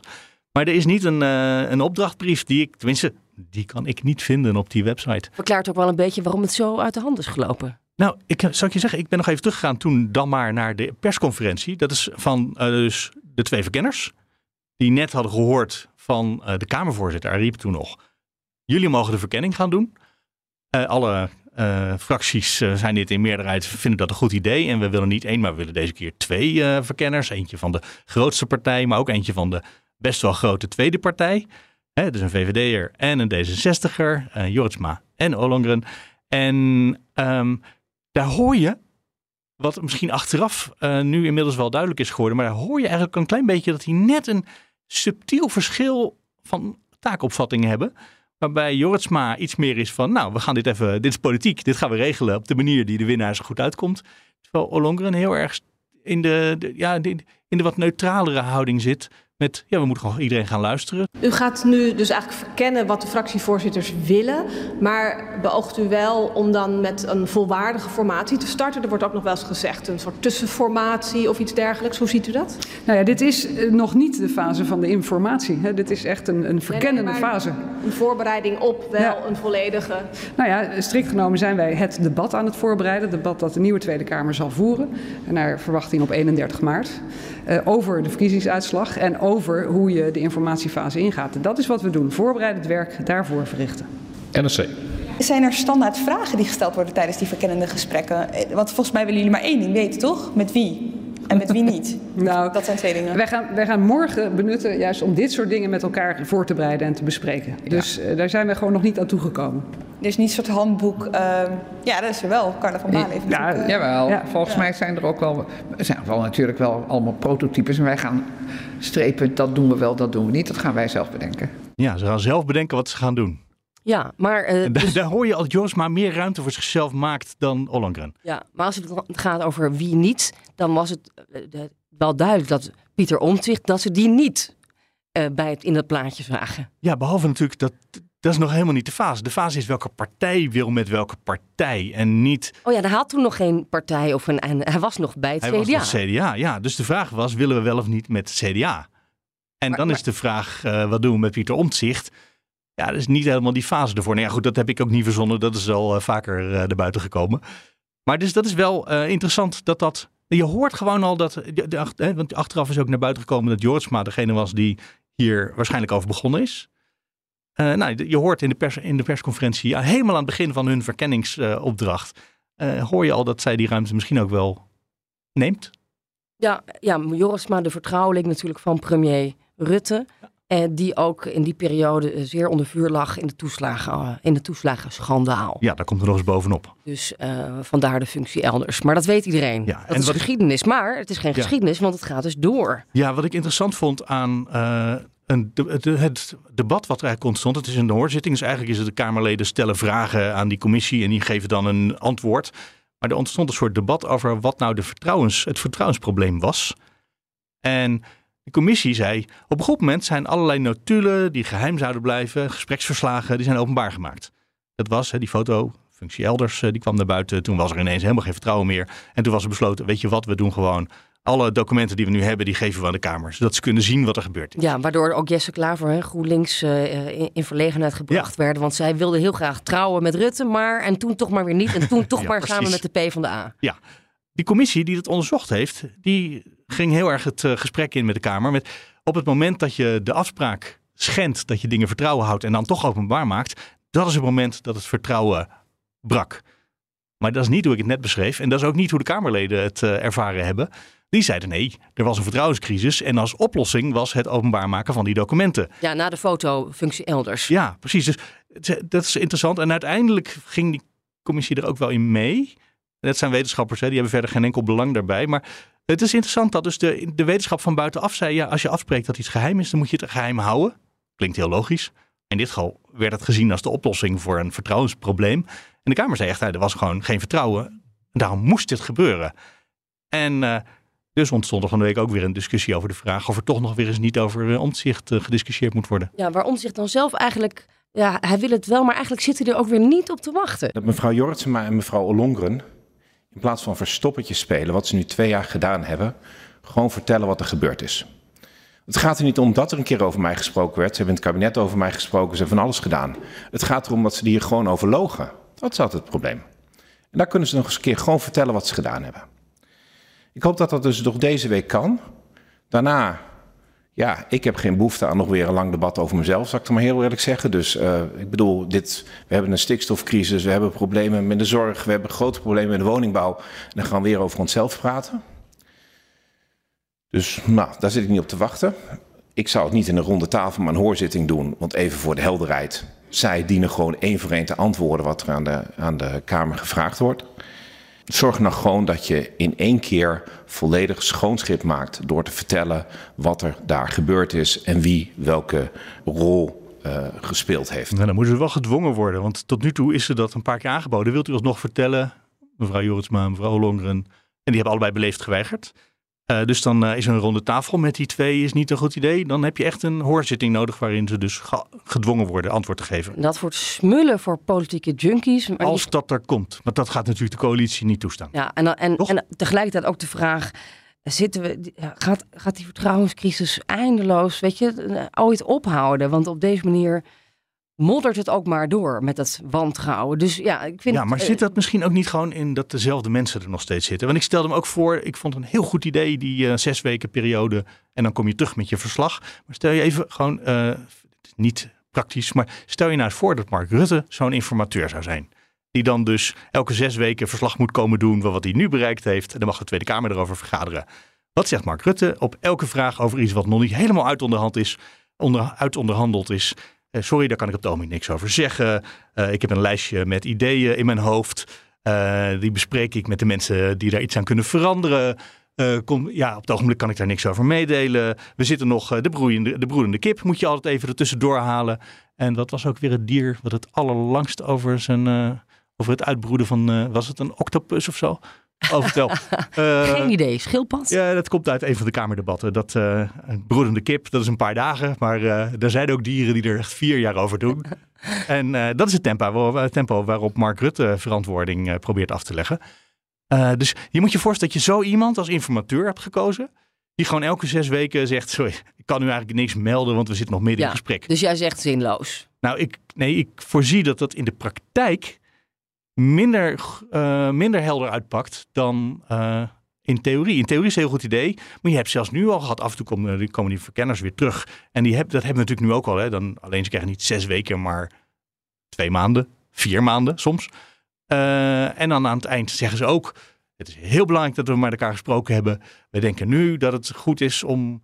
Maar er is niet een, uh, een opdrachtbrief die ik, tenminste, die kan ik niet vinden op die website. Verklaart ook wel een beetje waarom het zo uit de hand is gelopen. Nou, ik zou ik je zeggen, ik ben nog even teruggegaan toen dan maar naar de persconferentie. Dat is van uh, dus de twee verkenners. Die net hadden gehoord van uh, de Kamervoorzitter Ariep toen nog. Jullie mogen de verkenning gaan doen. Uh, alle fracties zijn dit in meerderheid, vinden dat een goed idee. En we willen niet één, maar we willen deze keer twee verkenners. Eentje van de grootste partij, maar ook eentje van de best wel grote tweede partij. Dus een VVD'er en een D66er, uh, Joritsma en Ollongren. En um, daar hoor je, wat misschien achteraf uh, nu inmiddels wel duidelijk is geworden, maar daar hoor je eigenlijk een klein beetje dat die net een subtiel verschil van taakopvattingen hebben. Waarbij Joritsma iets meer is van, nou, we gaan dit even, dit is politiek, dit gaan we regelen op de manier die de winnaar zo goed uitkomt. Terwijl Ollongren heel erg in de ja, in de wat neutralere houding zit. Met, ja, we moeten gewoon iedereen gaan luisteren. U gaat nu dus eigenlijk verkennen wat de fractievoorzitters willen. Maar beoogt u wel om dan met een volwaardige formatie te starten? Er wordt ook nog wel eens gezegd een soort tussenformatie of iets dergelijks. Hoe ziet u dat? Nou ja, dit is nog niet de fase van de informatie. Hè. Dit is echt een, een verkennende nee, nee, fase. Een voorbereiding op wel Ja. een volledige... Nou ja, strikt genomen zijn wij het debat aan het voorbereiden. Het debat dat de nieuwe Tweede Kamer zal voeren. Naar verwachting op 31 maart. Uh, over de verkiezingsuitslag en over hoe je de informatiefase ingaat. En dat is wat we doen. Voorbereidend werk daarvoor verrichten. NRC. Zijn er standaard vragen die gesteld worden tijdens die verkennende gesprekken? Eh, want volgens mij willen jullie maar één ding weten, toch? Met wie? En met wie niet? nou, dat zijn twee dingen. Wij gaan, wij gaan morgen benutten juist om dit soort dingen met elkaar voor te bereiden en te bespreken. Ja. Dus uh, daar zijn we gewoon nog niet aan toegekomen. Er is niet een soort handboek. Uh, ja, dat is er wel. Carla van Baal heeft ja, Jawel. Ja. Volgens ja. mij zijn er ook wel, er zijn wel natuurlijk wel allemaal prototypes. En wij gaan strepen, dat doen we wel, dat doen we niet. Dat gaan wij zelf bedenken. Ja, ze gaan zelf bedenken wat ze gaan doen. Ja, maar... Uh, dus... Daar hoor je als Joris maar meer ruimte voor zichzelf maakt dan Ollongren. Ja, maar als het gaat over wie niet, dan was het uh, wel duidelijk dat Pieter Omtzigt, dat ze die niet uh, bij het, in dat plaatje zagen. Ja, behalve natuurlijk dat... Dat is nog helemaal niet de fase. De fase is welke partij wil met welke partij en niet... Oh ja, hij had toen nog geen partij of een... En hij was nog bij het hij CDA. Hij was nog CDA, ja. Dus de vraag was, willen we wel of niet met CDA? En maar, dan maar... is de vraag, uh, wat doen we met Pieter Omtzigt? Ja, dat is niet helemaal die fase ervoor. Nou ja, goed, dat heb ik ook niet verzonnen. Dat is al uh, vaker uh, naar buiten gekomen. Maar dus dat is wel interessant dat dat... Je hoort gewoon al dat... De, de, de, want achteraf is ook naar buiten gekomen dat Jortsma degene was die hier waarschijnlijk over begonnen is. Nou, je hoort in de, pers, in de persconferentie, ja, helemaal aan het begin van hun verkenningsopdracht, hoor je al dat zij die ruimte misschien ook wel neemt. Ja, ja Jorisma, de vertrouweling natuurlijk van premier Rutte. En die ook in die periode zeer onder vuur lag in de, toeslagen, in de toeslagenschandaal. Ja, daar komt er nog eens bovenop. Dus uh, vandaar de functie elders. Maar dat weet iedereen. Ja, dat en is wat geschiedenis. Maar het is geen ja. geschiedenis, want het gaat dus door. Ja, wat ik interessant vond aan uh, het debat wat er eigenlijk ontstond. Het is een hoorzitting, dus eigenlijk is het de Kamerleden stellen vragen aan die commissie en die geven dan een antwoord. Maar er ontstond een soort debat over wat nou de vertrouwens, het vertrouwensprobleem was. En de commissie zei, op een goed moment zijn allerlei notulen die geheim zouden blijven, gespreksverslagen, die zijn openbaar gemaakt. Dat was hè, die foto, functie elders, die kwam naar buiten. Toen was er ineens helemaal geen vertrouwen meer. En toen was er besloten, weet je wat, we doen gewoon alle documenten die we nu hebben, die geven we aan de Kamer. Zodat ze kunnen zien wat er gebeurt. Ja, waardoor ook Jesse Klaver, hè, GroenLinks, uh, in, in, verlegenheid gebracht ja. werden. Want zij wilde heel graag trouwen met Rutte, maar en toen toch maar weer niet. En toen toch ja, maar precies. samen met de P van de A. Ja, die commissie die dat onderzocht heeft, die ging heel erg het uh, gesprek in met de Kamer. Met op het moment dat je de afspraak schendt, dat je dingen vertrouwen houdt en dan toch openbaar maakt, dat is het moment dat het vertrouwen brak. Maar dat is niet hoe ik het net beschreef. En dat is ook niet hoe de Kamerleden het uh, ervaren hebben. Die zeiden nee, er was een vertrouwenscrisis. En als oplossing was het openbaar maken van die documenten. Ja, na de fotofunctie elders. Ja, precies. Dus dat is interessant. En uiteindelijk ging die commissie er ook wel in mee. Dat zijn wetenschappers, hè, die hebben verder geen enkel belang daarbij. Maar het is interessant dat dus de, de wetenschap van buitenaf zei... ja, als je afspreekt dat iets geheim is, dan moet je het geheim houden. Klinkt heel logisch. In dit geval werd het gezien als de oplossing voor een vertrouwensprobleem. En de Kamer zei echt, er was gewoon geen vertrouwen. En daarom moest dit gebeuren. En uh, dus ontstond er van de week ook weer een discussie over de vraag... of er toch nog weer eens niet over uh, omzicht uh, gediscussieerd moet worden. Ja, waar omzicht dan zelf eigenlijk... Ja, hij wil het wel, maar eigenlijk zit hij er ook weer niet op te wachten. Dat mevrouw Jortsema en mevrouw Ollongren in plaats van verstoppertje spelen, wat ze nu twee jaar gedaan hebben, gewoon vertellen wat er gebeurd is. Het gaat er niet om dat er een keer over mij gesproken werd. Ze hebben in het kabinet over mij gesproken, ze hebben van alles gedaan. Het gaat erom dat ze hier gewoon over logen. Dat is altijd het probleem. En daar kunnen ze nog eens een keer gewoon vertellen wat ze gedaan hebben. Ik hoop dat dat dus nog deze week kan. Daarna, ja, ik heb geen behoefte aan nog weer een lang debat over mezelf, zal ik het maar heel eerlijk zeggen. Dus uh, ik bedoel, dit, we hebben een stikstofcrisis, we hebben problemen met de zorg, we hebben grote problemen in de woningbouw. En dan gaan we weer over onszelf praten. Dus nou, daar zit ik niet op te wachten. Ik zou het niet in een ronde tafel, maar een hoorzitting doen. Want even voor de helderheid, zij dienen gewoon één voor één te antwoorden wat er aan de, aan de Kamer gevraagd wordt. Zorg nou gewoon dat je in één keer volledig schoonschip maakt door te vertellen wat er daar gebeurd is en wie welke rol uh, gespeeld heeft. Nou, dan moeten ze wel gedwongen worden, want tot nu toe is ze dat een paar keer aangeboden. Wilt u alsnog vertellen, mevrouw Joritsma, mevrouw Longren, en die hebben allebei beleefd geweigerd. Uh, dus dan uh, is een ronde tafel met die twee is niet een goed idee. Dan heb je echt een hoorzitting nodig waarin ze dus gedwongen worden antwoord te geven. Dat wordt smullen voor politieke junkies. Als die... dat er komt. Want dat gaat natuurlijk de coalitie niet toestaan. Ja, en, en, en tegelijkertijd ook de vraag... Zitten we, gaat, gaat die vertrouwenscrisis eindeloos weet je, ooit ophouden? Want op deze manier moddert het ook maar door met dat wantrouwen. Dus ja, ik vind Ja, maar het, zit eh, dat misschien ook niet gewoon in dat dezelfde mensen er nog steeds zitten? Want ik stelde me ook voor, ik vond een heel goed idee, die eh, zes weken periode. En dan kom je terug met je verslag. Maar stel je even gewoon, eh, niet praktisch, maar stel je nou eens voor dat Mark Rutte zo'n informateur zou zijn. Die dan dus elke zes weken verslag moet komen doen van wat hij nu bereikt heeft. En dan mag de Tweede Kamer erover vergaderen. Wat zegt Mark Rutte op elke vraag over iets wat nog niet helemaal uit onderhand is, onder, uit onderhandeld is? Eh, sorry, daar kan ik op het ogenblik niks over zeggen. Eh, ik heb een lijstje met ideeën in mijn hoofd. Eh, die bespreek ik met de mensen die daar iets aan kunnen veranderen. Kom, ja, op het ogenblik kan ik daar niks over meedelen. We zitten nog, de, broeiende, de broedende kip moet je altijd even ertussendoor halen. En wat was ook weer het dier wat het allerlangst over, zijn, over het uitbroeden van, was het een octopus of zo? Oh, vertel. Eh, Geen idee, schildpad? ja, dat komt uit een van de Kamerdebatten. Dat eh, een broedende kip, dat is een paar dagen. Maar eh, er zijn ook dieren die er echt vier jaar over doen. en dat is het tempo, waar- het tempo waarop Mark Rutte verantwoording probeert af te leggen. Dus je moet je voorstellen dat je zo iemand als informateur hebt gekozen. Die gewoon elke zes weken zegt, sorry, ik kan nu eigenlijk niks melden, want we zitten nog midden ja. in gesprek. Dus jij zegt zinloos. Nou, ik, nee, ik voorzie dat dat in de praktijk minder, eh, minder helder uitpakt dan eh, in theorie. In theorie is een heel goed idee, maar je hebt zelfs nu al gehad, af en toe komen, die- komen die verkenners weer terug. En die heb, dat hebben we natuurlijk nu ook al. Hè. Dan, alleen ze krijgen niet zes weken, maar twee maanden, vier maanden soms. Eh, en dan aan het eind zeggen ze ook, het is heel belangrijk dat we met elkaar gesproken hebben. We denken nu dat het goed is om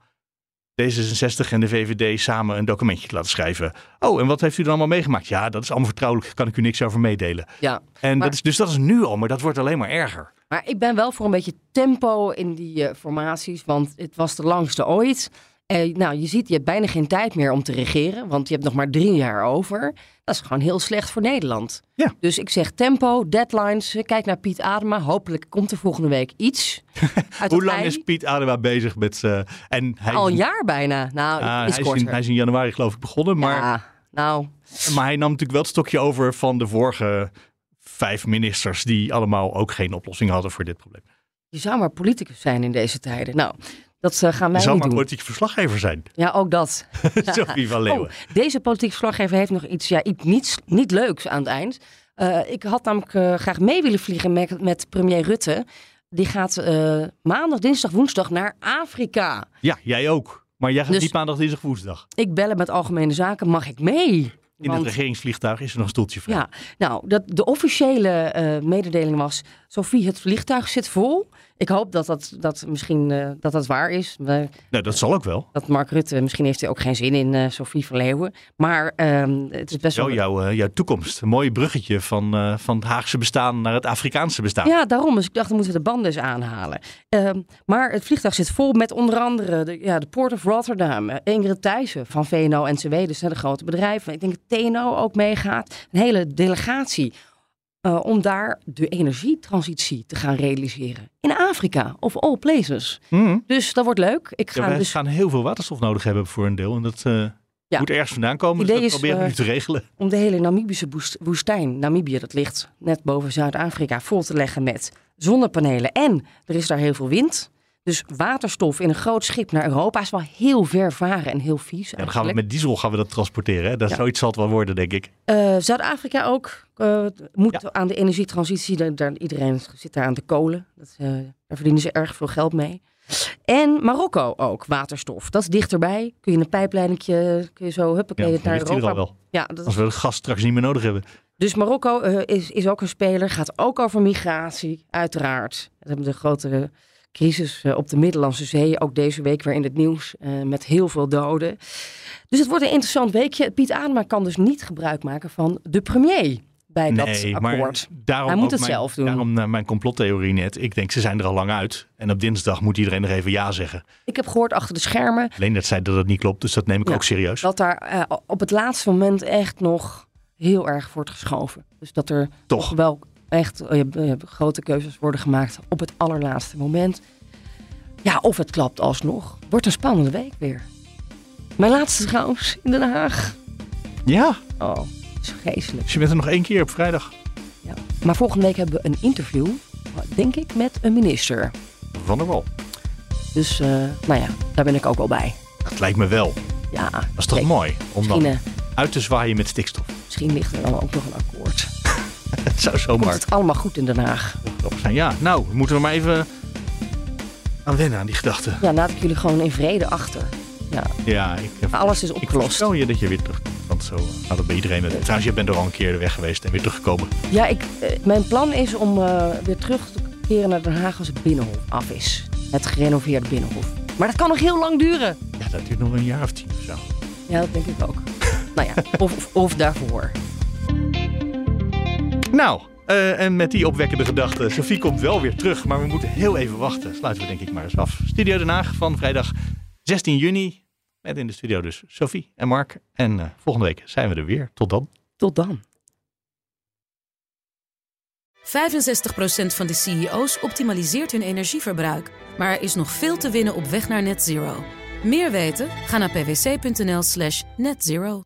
D66 en de VVD samen een documentje te laten schrijven. Oh, en wat heeft u dan allemaal meegemaakt? Ja, dat is allemaal vertrouwelijk, kan ik u niks over meedelen. Ja, En maar- dat is, dus dat is nu al, maar dat wordt alleen maar erger. Maar ik ben wel voor een beetje tempo in die eh, formaties, want het was de langste ooit. Eh, nou, je ziet, je hebt bijna geen tijd meer om te regeren, want je hebt nog maar drie jaar over. Dat is gewoon heel slecht voor Nederland. Ja. Dus ik zeg tempo, deadlines. Kijk naar Piet Adema. Hopelijk komt er volgende week iets. Hoe lang ei. is Piet Adema bezig met... eh en hij, Al een jaar bijna. Nou, Ah, iets hij, is in, hij is in januari geloof ik begonnen, maar, Ja, nou, maar hij nam natuurlijk wel het stokje over van de vorige vijf ministers die allemaal ook geen oplossing hadden voor dit probleem. je zou maar politicus zijn in deze tijden. Nou, dat gaan wij zou niet maar doen. politiek verslaggever zijn. Ja, ook dat. Sophie van Leeuwen. Oh, deze politiek verslaggever heeft nog iets, ja, iets niet, niet leuks aan het eind. Eh, ik had namelijk eh, graag mee willen vliegen met, met premier Rutte. Die gaat eh, maandag, dinsdag, woensdag naar Afrika. Ja, jij ook. Maar jij gaat Dus- niet maandag, dinsdag, woensdag. Ik bellen met Algemene Zaken. Mag ik mee? In Want- het regeringsvliegtuig is er nog een stoeltje vrij. Ja, nou, dat, de officiële mededeling was... Sophie, het vliegtuig zit vol. Ik hoop dat dat, dat misschien eh, dat dat waar is. We- Nou, dat zal ook wel. dat Mark Rutte, misschien heeft hij ook geen zin in eh Sophie van Leeuwen. Maar ehm, het is best Wel wel... jouw, eh, jouw toekomst. Een mooi bruggetje van, van het Haagse bestaan naar het Afrikaanse bestaan. Ja, daarom. Dus ik dacht, dan moeten we de banden eens aanhalen. Ehm, maar het vliegtuig zit vol met onder andere de, ja, de Port of Rotterdam. Ingrid Thijssen van VNO-NCW, dus de grote bedrijven. Ik denk dat TNO ook meegaat. Een hele delegatie eh, om daar de energietransitie te gaan realiseren. In Afrika, of all places. Mhm. Dus dat wordt leuk. Ik Ja, ga wij dus... gaan heel veel waterstof nodig hebben voor een deel. En dat eh, Ja. moet ergens vandaan komen. Dus Idee dat is, proberen we eh, nu te regelen. om de hele Namibische woest- woestijn, Namibië, dat ligt net boven Zuid-Afrika, vol te leggen met zonnepanelen. En er is daar heel veel wind. Dus waterstof in een groot schip naar Europa is wel heel ver varen en heel vies. Ja, dan gaan we met diesel gaan we dat transporteren. Hè? Dat, Ja. Zoiets zal het wel worden, denk ik. Eh, Zuid-Afrika ook eh, moet aan de energietransitie. Daar, daar- iedereen zit daar aan de kolen. Dat, eh, daar verdienen ze erg veel geld mee. En Marokko ook, waterstof. Dat is dichterbij. Kun je een pijpleidingje, kun je zo huppakee Ja, naar Europa. al wel. Ja, dat Als we het gas straks niet meer nodig hebben. Dus Marokko is, is ook een speler, gaat ook over migratie, uiteraard. We hebben de grote crisis eh, op de Middellandse Zee, ook deze week weer in het nieuws, eh, met heel veel doden. Dus het wordt een interessant weekje. Piet Adema kan dus niet gebruik maken van de premier bij dat nee, akkoord. maar daarom Hij moet het mijn, zelf doen. Daarom eh, mijn complottheorie net. Ik denk, ze zijn er al lang uit. En op dinsdag moet iedereen nog even ja zeggen. Ik heb gehoord achter de schermen Alleen dat zei dat het niet klopt, dus dat neem ik Ja. ook serieus. dat daar op het laatste moment echt nog heel erg wordt geschoven. Dus dat er Toch. toch wel echt eh, eh, grote keuzes worden gemaakt op het allerlaatste moment. Ja, of het klapt alsnog. Wordt een spannende week weer. Mijn laatste trouwens in Den Haag. Ja, Oh, is vreselijk. dus je bent er nog één keer op vrijdag. Ja. Maar volgende week hebben we een interview, denk ik, met een minister. Van der Wal. Dus, eh, nou ja, daar ben ik ook wel bij. Dat lijkt me wel. Ja, Dat is toch kijk, mooi? Om dan... Uit te zwaaien met stikstof. Misschien ligt er dan ook nog een akkoord. Het zou zomaar Komt het allemaal goed in Den Haag? Ja, nou, we moeten er maar even aan wennen aan die gedachte. Ja, laat ik jullie gewoon in vrede achter. Ja. Ja, ik, eh, Alles is ik opgelost. voorspel je dat je weer terug Want zo gaat het bij iedereen. Trouwens, je bent er al een keer weg geweest en weer teruggekomen. Ja, ik, eh, mijn plan is om eh, weer terug te keren naar Den Haag als het Binnenhof af is. Het gerenoveerde Binnenhof. Maar dat kan nog heel lang duren. Ja, dat duurt nog een jaar of tien of zo. Ja, dat denk ik ook. nou ja, of, of, of daarvoor. Nou, eh, en met die opwekkende gedachte. Sophie komt wel weer terug, maar we moeten heel even wachten. Sluiten we denk ik maar eens af. Studio Den Haag van vrijdag 16 juni. Met in de studio dus Sophie en Mark. En eh, volgende week zijn we er weer. Tot dan. Tot dan. 65% van de CEO's optimaliseert hun energieverbruik. Maar er is nog veel te winnen op weg naar net zero. Meer weten? Ga naar pwc.nl slash netzero.